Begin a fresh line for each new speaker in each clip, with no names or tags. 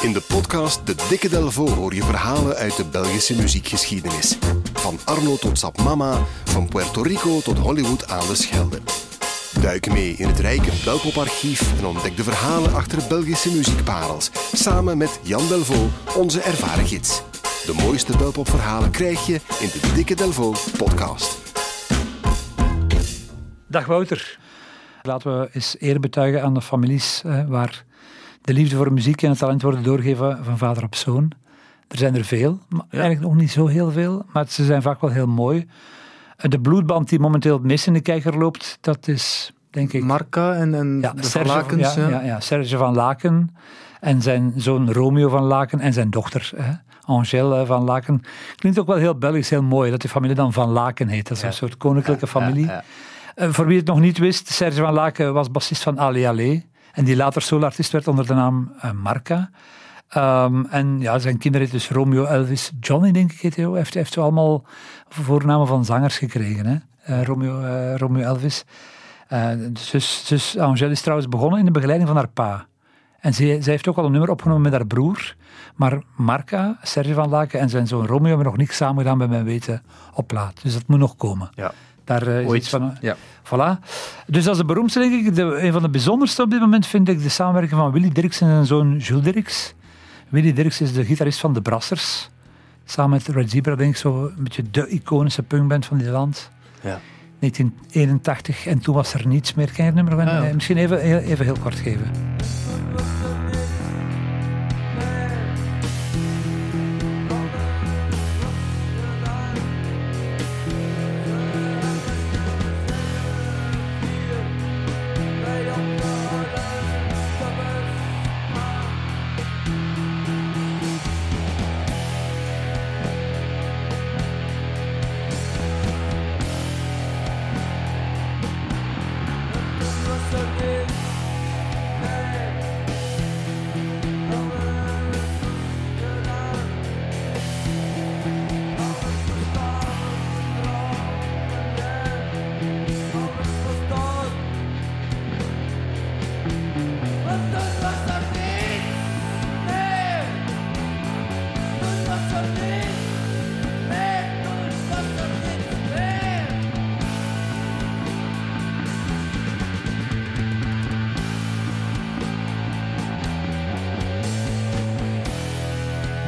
In de podcast De Dikke Delvaux hoor je verhalen uit de Belgische muziekgeschiedenis. Van Arno tot Sap Mama, van Puerto Rico tot Hollywood aan de Schelde. Duik mee in het rijke Belpoparchief en ontdek de verhalen achter Belgische muziekparels. Samen met Jan Delvaux, onze ervaren gids. De mooiste Belpopverhalen krijg je in de Dikke Delvaux podcast.
Dag Wouter. Laten we eens eer betuigen aan de families eh, waar de liefde voor muziek en het talent worden doorgegeven van vader op zoon. Er zijn er veel, maar eigenlijk nog niet zo heel veel, maar ze zijn vaak wel heel mooi. Eh, De bloedband die momenteel het meest in de kijker loopt, dat is denk ik...
Marca en, en
ja,
de
Serge,
Lakens.
ja,
ja.
ja, Serge van Laken en zijn zoon Romeo van Laken en zijn dochter hè, Angèle van Laken. Klinkt ook wel heel Belgisch, heel mooi, dat die familie dan Van Laken heet. Dat is een soort koninklijke familie. Eh, voor wie het nog niet wist, Serge van Laken was bassist van Ali Alé. En die later soloartiest werd onder de naam eh, Marca. Ehm, en ja, zijn kinderen dus Romeo, Elvis, Johnny denk ik heet hij heeft, heeft allemaal voornamen van zangers gekregen. Hè? Eh, Romeo, eh, Romeo Elvis. Eh, zus, zus Angèle is trouwens begonnen in de begeleiding van haar pa. En zij, zij heeft ook al een nummer opgenomen met haar broer. Maar Marca, Serge van Laken en zijn zoon Romeo hebben nog niks samen gedaan bij mijn weten op plaat. Dus dat moet nog komen.
Ja.
Daar eh, is
Ooit.
iets van...
Ja.
Voilà. Dus dat is de beroemdste, denk ik. De, een van de bijzonderste op dit moment vind ik de samenwerking van Willy Dirks en zijn zoon Jules Dirks. Willy Dirks is de gitarist van de Brassers. Samen met Red Zebra, denk ik, zo een beetje de iconische punkband van dit land.
Ja.
1981 en toen was er niets meer. Je het nummer
Ah, ja.
eh, misschien even, even heel kort geven?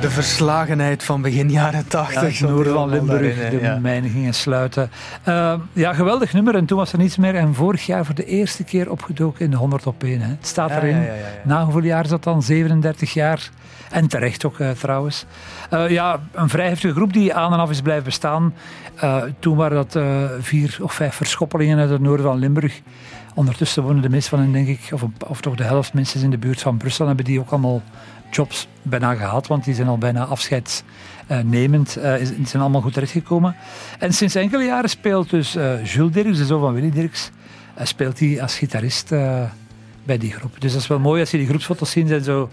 De verslagenheid van begin jaren tachtig.
Ja, het noorden van Limburg, de
ja.
mijnen gingen sluiten. Uh, ja, geweldig nummer. En toen was er niets meer. En vorig jaar voor de eerste keer opgedoken in de 100 op 1. Hè. Het staat
Ja,
erin.
ja, ja, ja, ja.
Na hoeveel jaar is dat dan? 37 jaar. En terecht ook, eh, trouwens. Eh, ja, een vrij heftige groep die aan en af is blijven bestaan. Eh, toen waren dat eh, vier of vijf verschoppelingen uit het noorden van Limburg. Ondertussen wonen de meeste van hen, denk ik, of, of toch de helft minstens in de buurt van Brussel, hebben die ook allemaal jobs bijna gehad, want die zijn al bijna afscheidsnemend, is- zijn allemaal goed terechtgekomen. En sinds enkele jaren speelt dus eh, Jules Dirks, de zoon van Willy Dirks, eh, speelt hij als gitarist bij die groep. Dus dat is wel mooi als je die groepsfoto's ziet, zijn zo,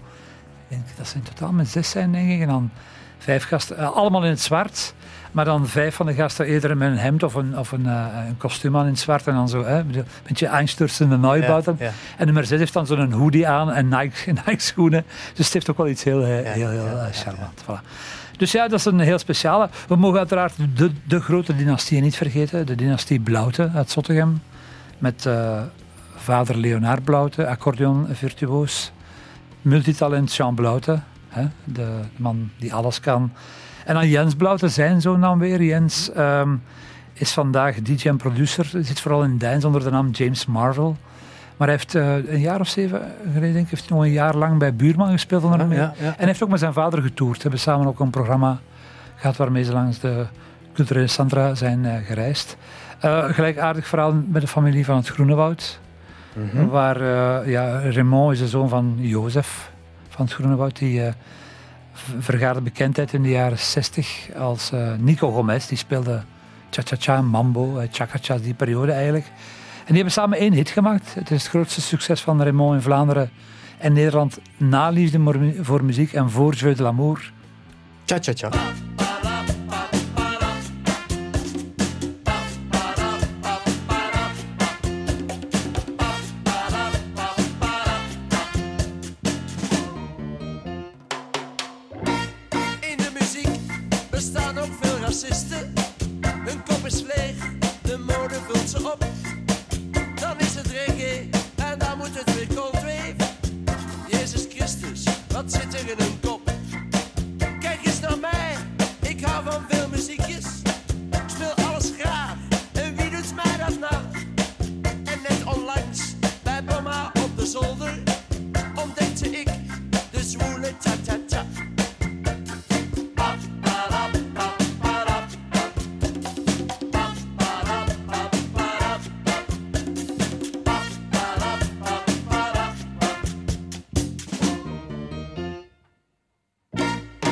ik dat zijn totaal met zes zijn denk ik, en dan vijf gasten, eh, allemaal in het zwart. Maar dan vijf van de gasten eerder met een hemd of een, of een, eh, een kostuum aan in het zwart. En dan zo, hè, een beetje einsturzende Neubauten.
Ja, ja.
En nummer 6 heeft dan zo'n hoodie aan en Nike, Nike schoenen. Dus het heeft ook wel iets heel, heel, eh,
ja,
charmant. Voilà. Dus ja, dat is een heel speciale. We mogen uiteraard de, de grote dynastie niet vergeten. De dynastie Blaute uit Zottegem. Met vader Leonard Blaute, accordeon virtuoos. Multitalent Jean Blaute. Hè, de, man die alles kan. En dan Jens Blaute, zijn zoon dan weer. Jens ehm, is vandaag DJ en producer. Zit vooral in Deins onder de naam James Marvel. Maar hij heeft eh, een jaar of zeven geleden, denk ik, heeft nog een jaar lang bij Buurman gespeeld. Onder
Ja,
meer.
ja, ja.
En hij heeft ook met zijn vader getoerd. Ze hebben samen ook een programma gehad waarmee ze langs de culturele Sandra zijn eh, gereisd. Eh gelijkaardig verhaal met de familie van het Groenewoud.
Mhm.
Waar ja, Raymond is de zoon van Jozef van het. Die eh, vergaarde bekendheid in de jaren 60 als eh, Nico Gomez. Die speelde cha-cha-cha, mambo, eh, cha-cha-cha, die periode eigenlijk. En die hebben samen één hit gemaakt. Het is het grootste succes van Raymond in Vlaanderen en Nederland na liefde voor muziek en voor Jeu de l'amour.
Cha-cha-cha.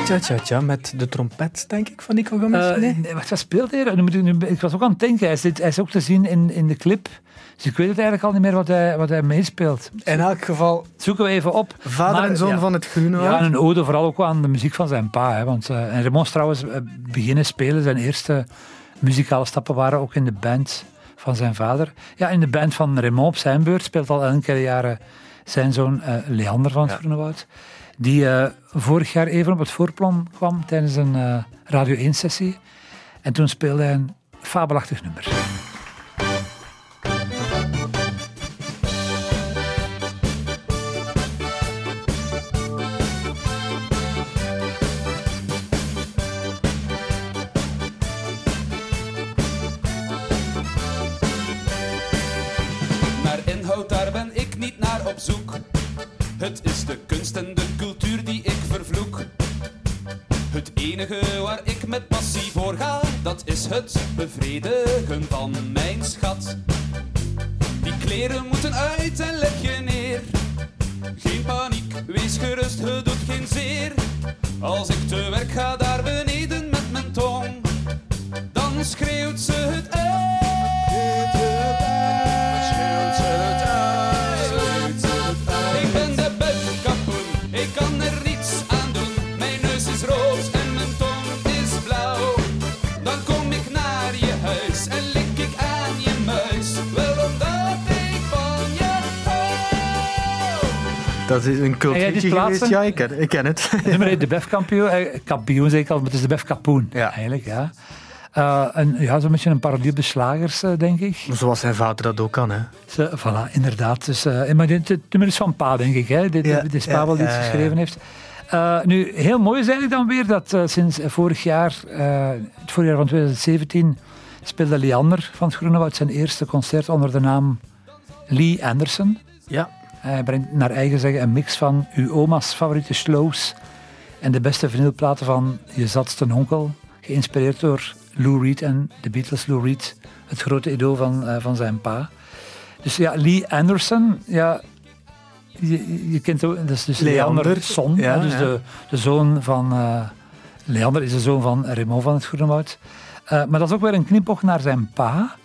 Tja, tja, tja, met de trompet, denk ik, van Nico Gomez.
Eh,
nee?
wacht, wat speelt hij? Ik, was ook aan het denken, hij is, dit- hij is ook te zien in, in de clip. Dus ik weet het eigenlijk al niet meer wat hij, wat hij meespeelt.
In elk geval,
Zoeken we even op.
vader
Maar,
en zoon
ja.
van het groene
Ja, en een ode vooral ook aan de muziek van zijn pa. Hè, want, eh, en Raymond is trouwens eh, beginnen spelen. Zijn eerste muzikale stappen waren ook in de band van zijn vader. Ja, in de band van Raymond op zijn beurt speelt al enkele jaren zijn zoon Leander van het
Ja.
Groene Woud. Die eh, vorig jaar even op het voorplan kwam tijdens een eh, Radio 1-sessie. En toen speelde hij een fabelachtig nummer.
Het enige waar ik met passie voor ga, dat is het bevredigen van mijn schat. Die kleren moeten uit en leg je neer. Geen paniek, wees gerust, het doet geen zeer. Als ik te werk ga daar beneden met mijn tong, dan schreeuwt ze het uit.
Dat is een cultuurtje geweest. Ja, ik ken, ik ken het.
Het nummer de Bef kampioen. Eh, kampioen zeg ik al, maar het is de Bef kapoen
Ja.
eigenlijk. Ja. Eh, en ja, zo'n beetje een parodie op de slagers, eh, denk ik.
Zoals zijn vader dat ook kan, hè.
Voilà, inderdaad. Dus, eh, maar dit, dit nummer is van Pa, denk ik. Hè? Dit,
Ja,
dit Pa
ja,
wel die het geschreven heeft. Nu, heel mooi is eigenlijk dan weer dat sinds vorig jaar, het voorjaar van 2017, speelde Leander van het Groene Woud zijn eerste concert onder de naam Lee Anderson.
Ja.
Hij brengt naar eigen zeggen een mix van uw oma's favoriete slows en de beste vinylplaten van je zatste onkel, geïnspireerd door Lou Reed en de Beatles. Lou Reed, het grote idool van, eh, van zijn pa. Dus ja, Lee Anderson, ja, je, je kent ook, dat is dus
Leander,
Leanderson,
ja,
hè, dus
ja.
De, de zoon van, eh, Leander is de zoon van Raymond van het Groene Woud. Eh, maar dat is ook weer een knipoog naar zijn pa.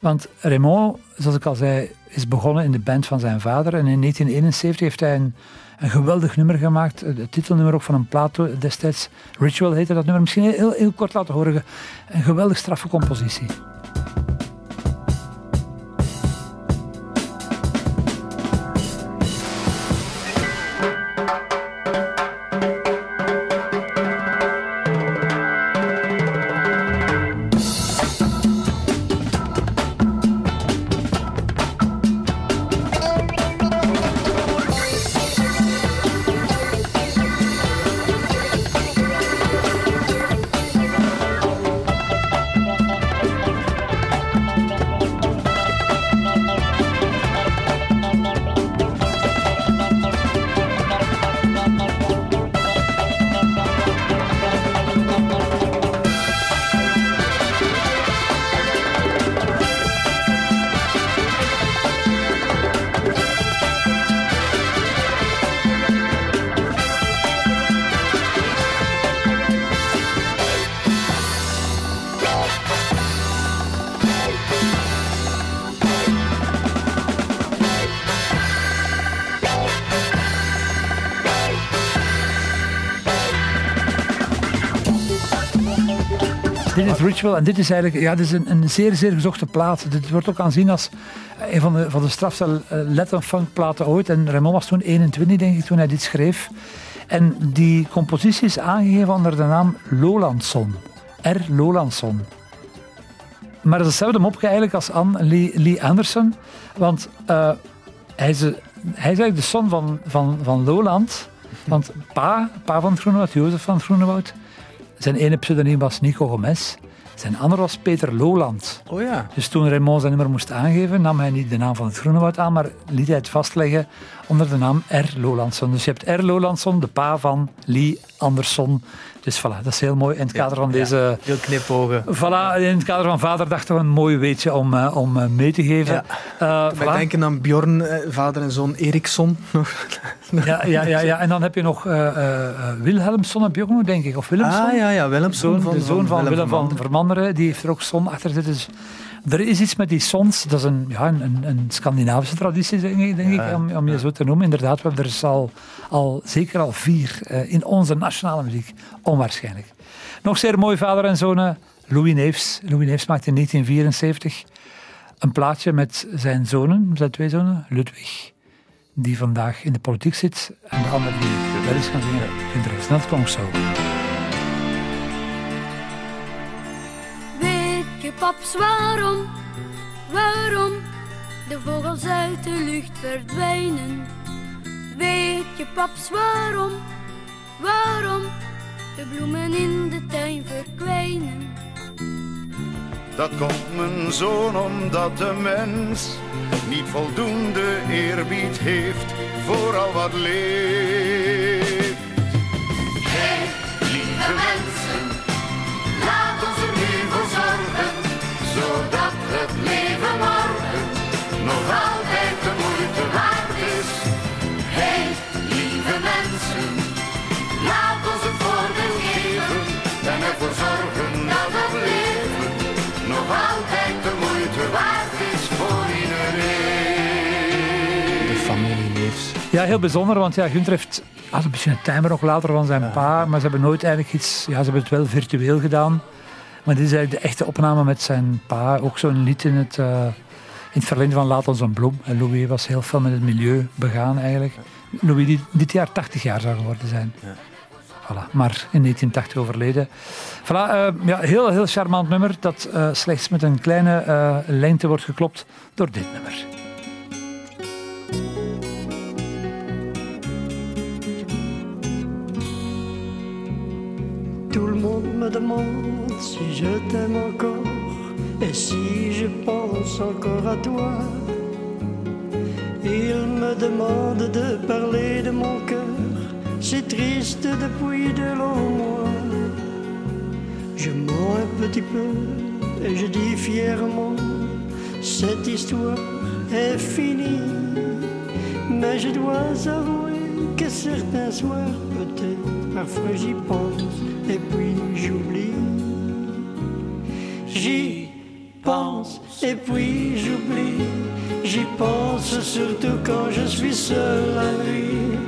Want Raymond, zoals ik al zei, is begonnen in de band van zijn vader. En in 1971 heeft hij een, een geweldig nummer gemaakt. Het titelnummer ook van een plaat destijds. Ritual heette dat nummer. Misschien heel, heel kort laten horen. Een geweldig straffe compositie. Is Ritual en dit is eigenlijk ja, dit is een, een zeer, zeer gezochte plaat. Dit wordt ook aanzien als een van de, van de strafste eh, Latin platen ooit. En Raymond was toen 21, denk ik, toen hij dit schreef. En die compositie is aangegeven onder de naam Lolandson. R. Lowlandson. Maar dat is hetzelfde mopje eigenlijk als Anne Lee, Lee Anderson. Want eh, hij, is, hij is eigenlijk de son van, van, van Lowland. Want pa, pa van Groenewoud, Jozef van Groenewoud, zijn ene pseudoniem was Nico Gomez. Zijn andere was Peter Lowland.
Oh ja.
Dus toen Raymond zijn nummer moest aangeven, nam hij niet de naam van het Groenewoud aan, maar liet hij het vastleggen onder de naam R. Lowlandson. Dus je hebt R. Lowlandson, de pa van Lee Anderson. Dus voilà, dat is heel mooi in het kader van deze...
Heel knipogen.
Voilà, in het kader van Vaderdag toch een mooi weetje om, uh, om uh, mee te geven.
Ja.
Uh,
Wij
voilà.
denken aan Bjorn, eh, vader en zoon Eriksson.
Ja, ja, ja, ja, en dan heb je nog je ook nog, denk ik. Of Willemson.
Ah ja, ja Willemson.
Zoon, de zoon van, Willem van Vermanderen. Die heeft er ook Son achter zitten. Dus er is iets met die sons, dat is een, ja, een, een Scandinavische traditie, denk ik, denk
Ja,
ik om, om je
ja.
zo te noemen. Inderdaad, we hebben er al, al zeker al vier eh, in onze nationale muziek. Onwaarschijnlijk. Nog zeer mooi vader en zonen. Louis Neefs. Louis Neefs maakte in 1974 een plaatje met zijn zonen, zijn twee zonen, Ludwig, die vandaag in de politiek zit, en de andere die wel eens gaan zingen, Gunter Dat klonk zo.
Paps, waarom, waarom de vogels uit de lucht verdwijnen? Weet je, paps, waarom, waarom de bloemen in de tuin verdwijnen?
Dat komt mijn zoon omdat de mens niet voldoende eerbied heeft voor al wat leeft.
Ja, heel bijzonder, want ja, Gunther heeft had een beetje een timer nog later van zijn pa, maar ze hebben nooit eigenlijk iets... Ja, ze hebben het wel virtueel gedaan, maar dit is eigenlijk de echte opname met zijn pa. Ook zo'n lied in het, uh, in het verlengde van Laat ons een bloem. En Louis was heel veel met het milieu begaan eigenlijk. Louis die dit jaar 80 jaar zou geworden zijn.
Ja.
Voilà, maar in 1980 overleden. Voilà, uh, ja, heel, heel charmant nummer dat uh, slechts met een kleine lengte wordt geklopt door dit nummer.
Tout le monde me demande si je t'aime encore et si je pense encore à toi. Ils me demandent de parler de mon cœur, c'est triste depuis de longs mois. Je mens un petit peu et je dis fièrement, cette histoire est finie. Mais je dois avouer que certains soirs, peut-être, parfois j'y pense et puis j'oublie. J'y pense et puis j'oublie. J'y pense surtout quand je suis seul la nuit.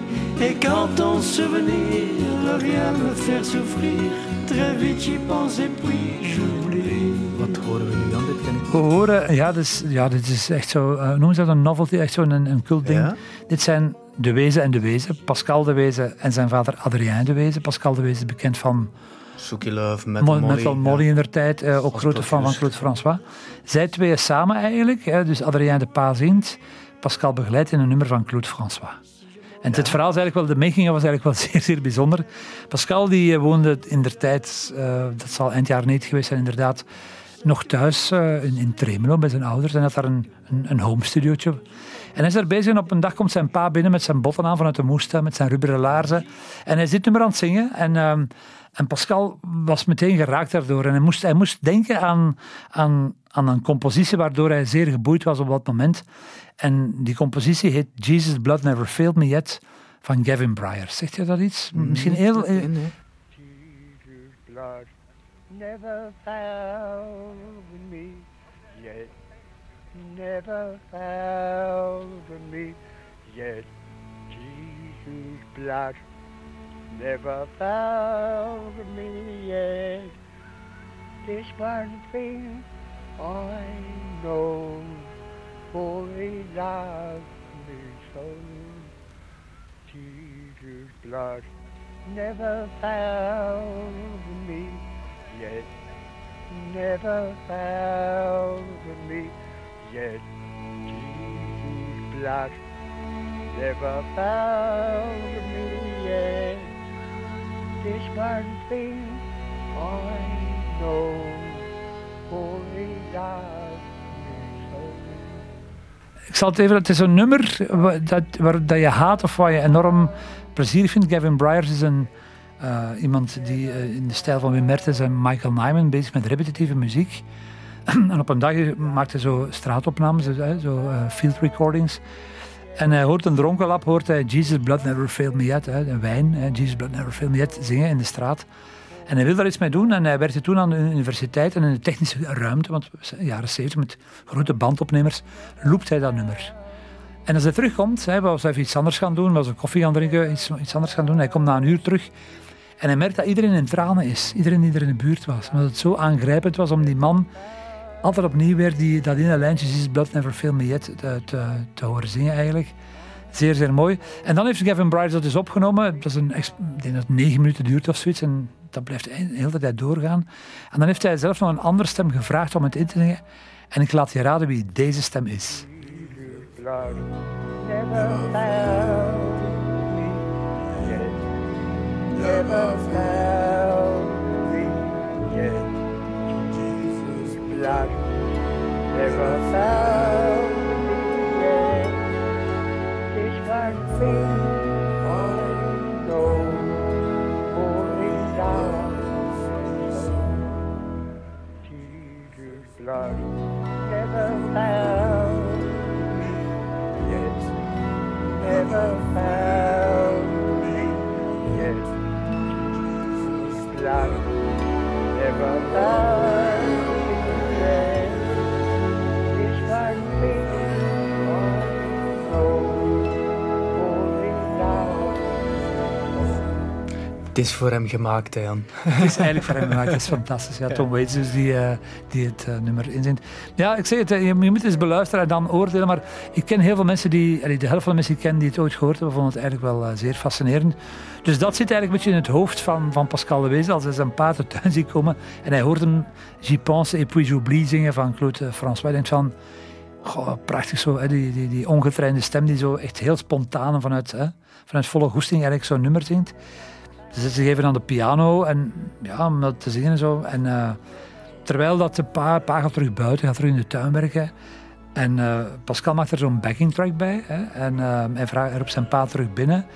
Et quand ton souvenir ne rien me faire souffrir, très vite j'y pense et puis j'oublie.
Wat horen we nu aan? Dit ken ik
We horen, ja, dit is, ja, dit is echt zo, uh, noemen ze dat een novelty, echt zo'n een, een cult ding.
Ja?
Dit zijn De Wezen en De Wezen, Pascal De Wezen en zijn vader Adrien De Wezen. Pascal De Wezen bekend van
Suki Love, met
Mo-
Molly.
Metal Molly in der tijd, uh, ook grote fan van. Claude François. Zij twee samen eigenlijk, hè, dus Adrien de Pa zingt, Pascal begeleidt in een nummer van Claude François. En het verhaal is eigenlijk wel, de making was eigenlijk wel zeer, zeer bijzonder. Pascal die eh, woonde in der tijd, uh, dat zal eind jaar 90 geweest zijn inderdaad, nog thuis uh, in, in Tremelo bij zijn ouders en had daar een, een, een home studiootje. En hij is daar bezig en op een dag komt zijn pa binnen met zijn botten aan vanuit de moestuin, met zijn rubberen laarzen. En hij zit nummer aan het zingen en... Uh, en Pascal was meteen geraakt daardoor. En hij moest, hij moest denken aan, aan, aan een compositie waardoor hij zeer geboeid was op dat moment. En die compositie heet Jesus' Blood Never Failed Me Yet van Gavin Bryar. Zegt je dat iets? Misschien heel...
Nee, nee.
Jesus' blood never failed me yet. Never failed me yet. Jesus' blood never failed me yet. This one thing I know, for he loved me so. Jesus' blood never failed me yet. never found me yet. Jesus' blood never found me yet. This one thing I know, for.
Ik zal het even, het is een nummer dat, waar, dat je haat of waar je enorm plezier vindt. Gavin Bryars is een, eh, iemand die eh, in de stijl van Wim Mertens en Michael Nyman bezig met repetitieve muziek. en op een dag maakt hij zo straatopnames, dus, zo eh, field recordings. En hij hoort een dronkenlap, hoort hij Jesus Blood Never Failed Me Yet, een wijn, Jesus Blood Never Failed Me Yet, zingen in de straat. En hij wil daar iets mee doen en hij werkte toen aan de universiteit en in de technische ruimte, want jaren 70 met grote bandopnemers, loopt hij dat nummer. En als hij terugkomt, hij was even iets anders gaan doen, was een koffie gaan drinken, iets, iets anders gaan doen. Hij komt na een uur terug en hij merkt dat iedereen in tranen is. Iedereen die er in de buurt was. Omdat het zo aangrijpend was om die man altijd opnieuw weer die, dat ene lijntje is Blood Never Failed Me Yet te, te, te horen zingen eigenlijk. Zeer, zeer mooi. En dan heeft Gavin Bryce dat dus opgenomen. Dat is een, ik denk dat negen minuten duurt of zoiets. En dat blijft de hele tijd doorgaan. En dan heeft hij zelf nog een andere stem gevraagd om het in te zingen. En ik laat je raden wie deze stem is.
never me. Never Blood never found me yet. This one thing I know, loves me so. Jesus' blood never found me yet. Never found me yet. Jesus' blood never found
Het is voor hem gemaakt, hè, Jan.
Het is eigenlijk voor hem gemaakt. Het is fantastisch. Ja, Tom Waits dus die, eh, die het eh, nummer inzingt. Ja, ik zeg het, eh, je, je moet eens beluisteren en dan oordelen. Maar ik ken heel veel mensen die, de helft van de mensen die ik ken die het ooit gehoord hebben, vonden het eigenlijk wel zeer fascinerend. Dus dat zit eigenlijk een beetje in het hoofd van, van Pascal de. Als hij zijn paard thuis ziet komen en hij hoort hem J'y pense et puis j'oublie zingen van Claude François. Denkt van, goh, prachtig zo, hè, die, die, die ongetrainde stem die zo echt heel spontaan vanuit, hè, vanuit volle goesting eigenlijk zo'n nummer zingt. Ze zitten zich even aan de piano en ja, om dat te zingen en zo. En eh, terwijl dat de pa, pa gaat terug buiten, gaat terug in de tuin werken. En eh, Pascal maakt er zo'n backing track bij. Hè, en eh, hij, vraagt, hij roept zijn pa terug binnen.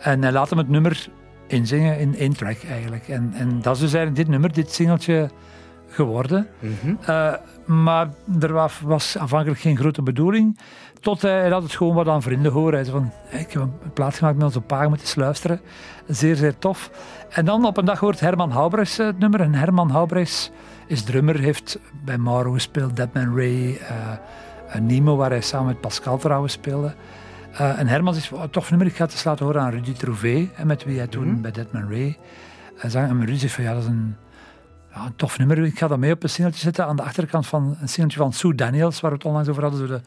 En hij laat hem het nummer inzingen in één track eigenlijk. En, en dat is dus eigenlijk dit nummer, dit singeltje geworden. Eh, maar er was, was aanvankelijk geen grote bedoeling. Tot hij, hij had het gewoon wat aan vrienden horen. Hij zei van, "Hey, ik heb een plaat gemaakt met onze pa, je moet eens luisteren. Zeer, zeer tof. En dan op een dag hoort Herman Houbrechts het nummer. En Herman Houbrechts is drummer, heeft bij Mauro gespeeld, Deadman Ray, eh, eh, Nemo, waar hij samen met Pascal trouwens speelde. Eh, en Herman zegt, "Oh, tof nummer, ik ga het eens laten horen aan Rudy Trouvé, en met wie hij toen bij Deadman Ray uh, zang. En Rudy zegt van, ja, dat is een, ja, een tof nummer. Ik ga dat mee op een singeltje zetten aan de achterkant van een singeltje van Sue Daniels, waar we het onlangs over hadden. Zo de,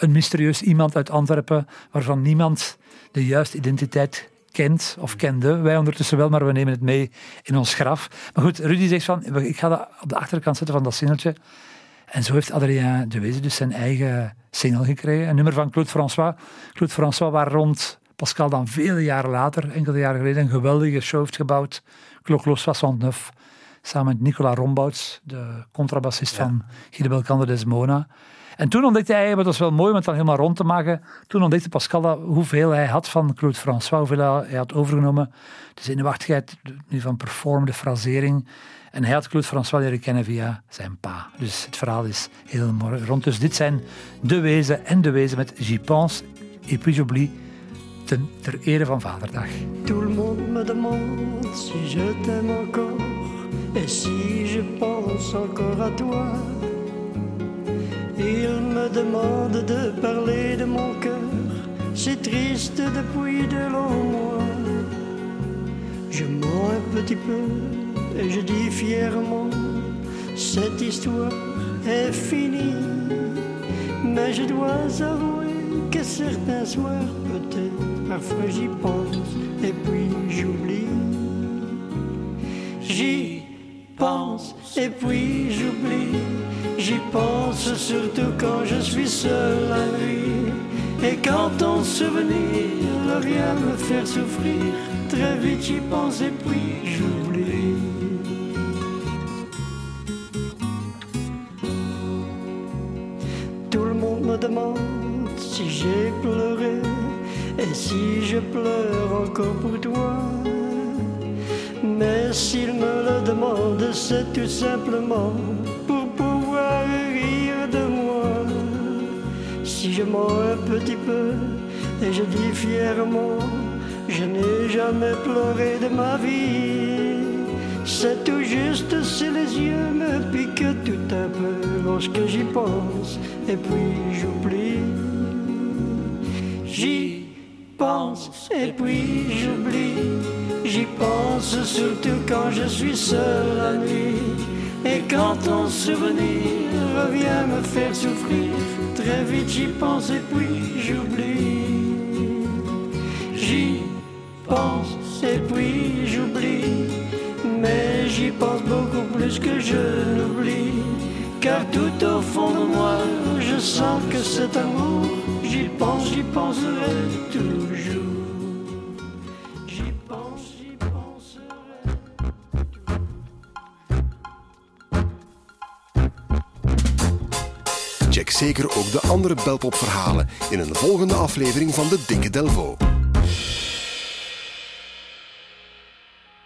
een mysterieus iemand uit Antwerpen, waarvan niemand de juiste identiteit kent of kende. Wij ondertussen wel, maar we nemen het mee in ons graf. Maar goed, Rudy zegt van, ik ga dat op de achterkant zetten van dat singeltje. En zo heeft Adrien de Wezen dus zijn eigen single gekregen. Een nummer van Claude François. Claude François, waar rond Pascal dan vele jaren later, enkele jaren geleden, een geweldige show heeft gebouwd. Clock Los 69. Samen met Nicolas Rombouts, de contrabassist van Guy de Belkander Desmona. En toen ontdekte hij, maar dat was wel mooi om het dan helemaal rond te maken. Toen ontdekte Pascal hoeveel hij had van Claude François, hoeveel hij had overgenomen. De zenuwachtigheid, nu van performde frasering. En hij had Claude François leren kennen via zijn pa. Dus het verhaal is heel mooi rond. Dus dit zijn De Wezen en De Wezen met J'y pense et puis j'oublie ten, ter ere van Vaderdag.
Tout le monde me demande si je t'aime encore et si je pense encore à toi. Il me demande de parler de mon cœur, c'est triste depuis de longs mois. Je mens un petit peu et je dis fièrement, cette histoire est finie. Mais je dois avouer que certains soirs, peut-être, parfois j'y pense et puis j'oublie. J'y pense et puis j'oublie. J'y pense surtout quand je suis seul la nuit. Et quand ton souvenir, rien me faire souffrir, très vite j'y pense et puis j'oublie. Tout le monde me demande si j'ai pleuré et si je pleure encore pour toi. Mais s'il me le demande, c'est tout simplement pour pouvoir rire de moi? Si je mens un petit peu et je dis fièrement, je n'ai jamais pleuré de ma vie. C'est tout juste si les yeux me piquent tout un peu lorsque j'y pense et puis j'oublie. J'y pense et puis j'oublie. J'y pense surtout quand je suis seul la nuit. Et quand ton souvenir revient me faire souffrir, très vite j'y pense et puis j'oublie. J'y pense et puis j'oublie. Mais j'y pense beaucoup plus que je n'oublie. Car tout au fond de moi, je sens que cet amour, j'y pense, j'y penserai toujours. J'y pense, j'y penserai.
Check zeker ook de andere Belpop-verhalen in een volgende aflevering van de Dikke Delvo.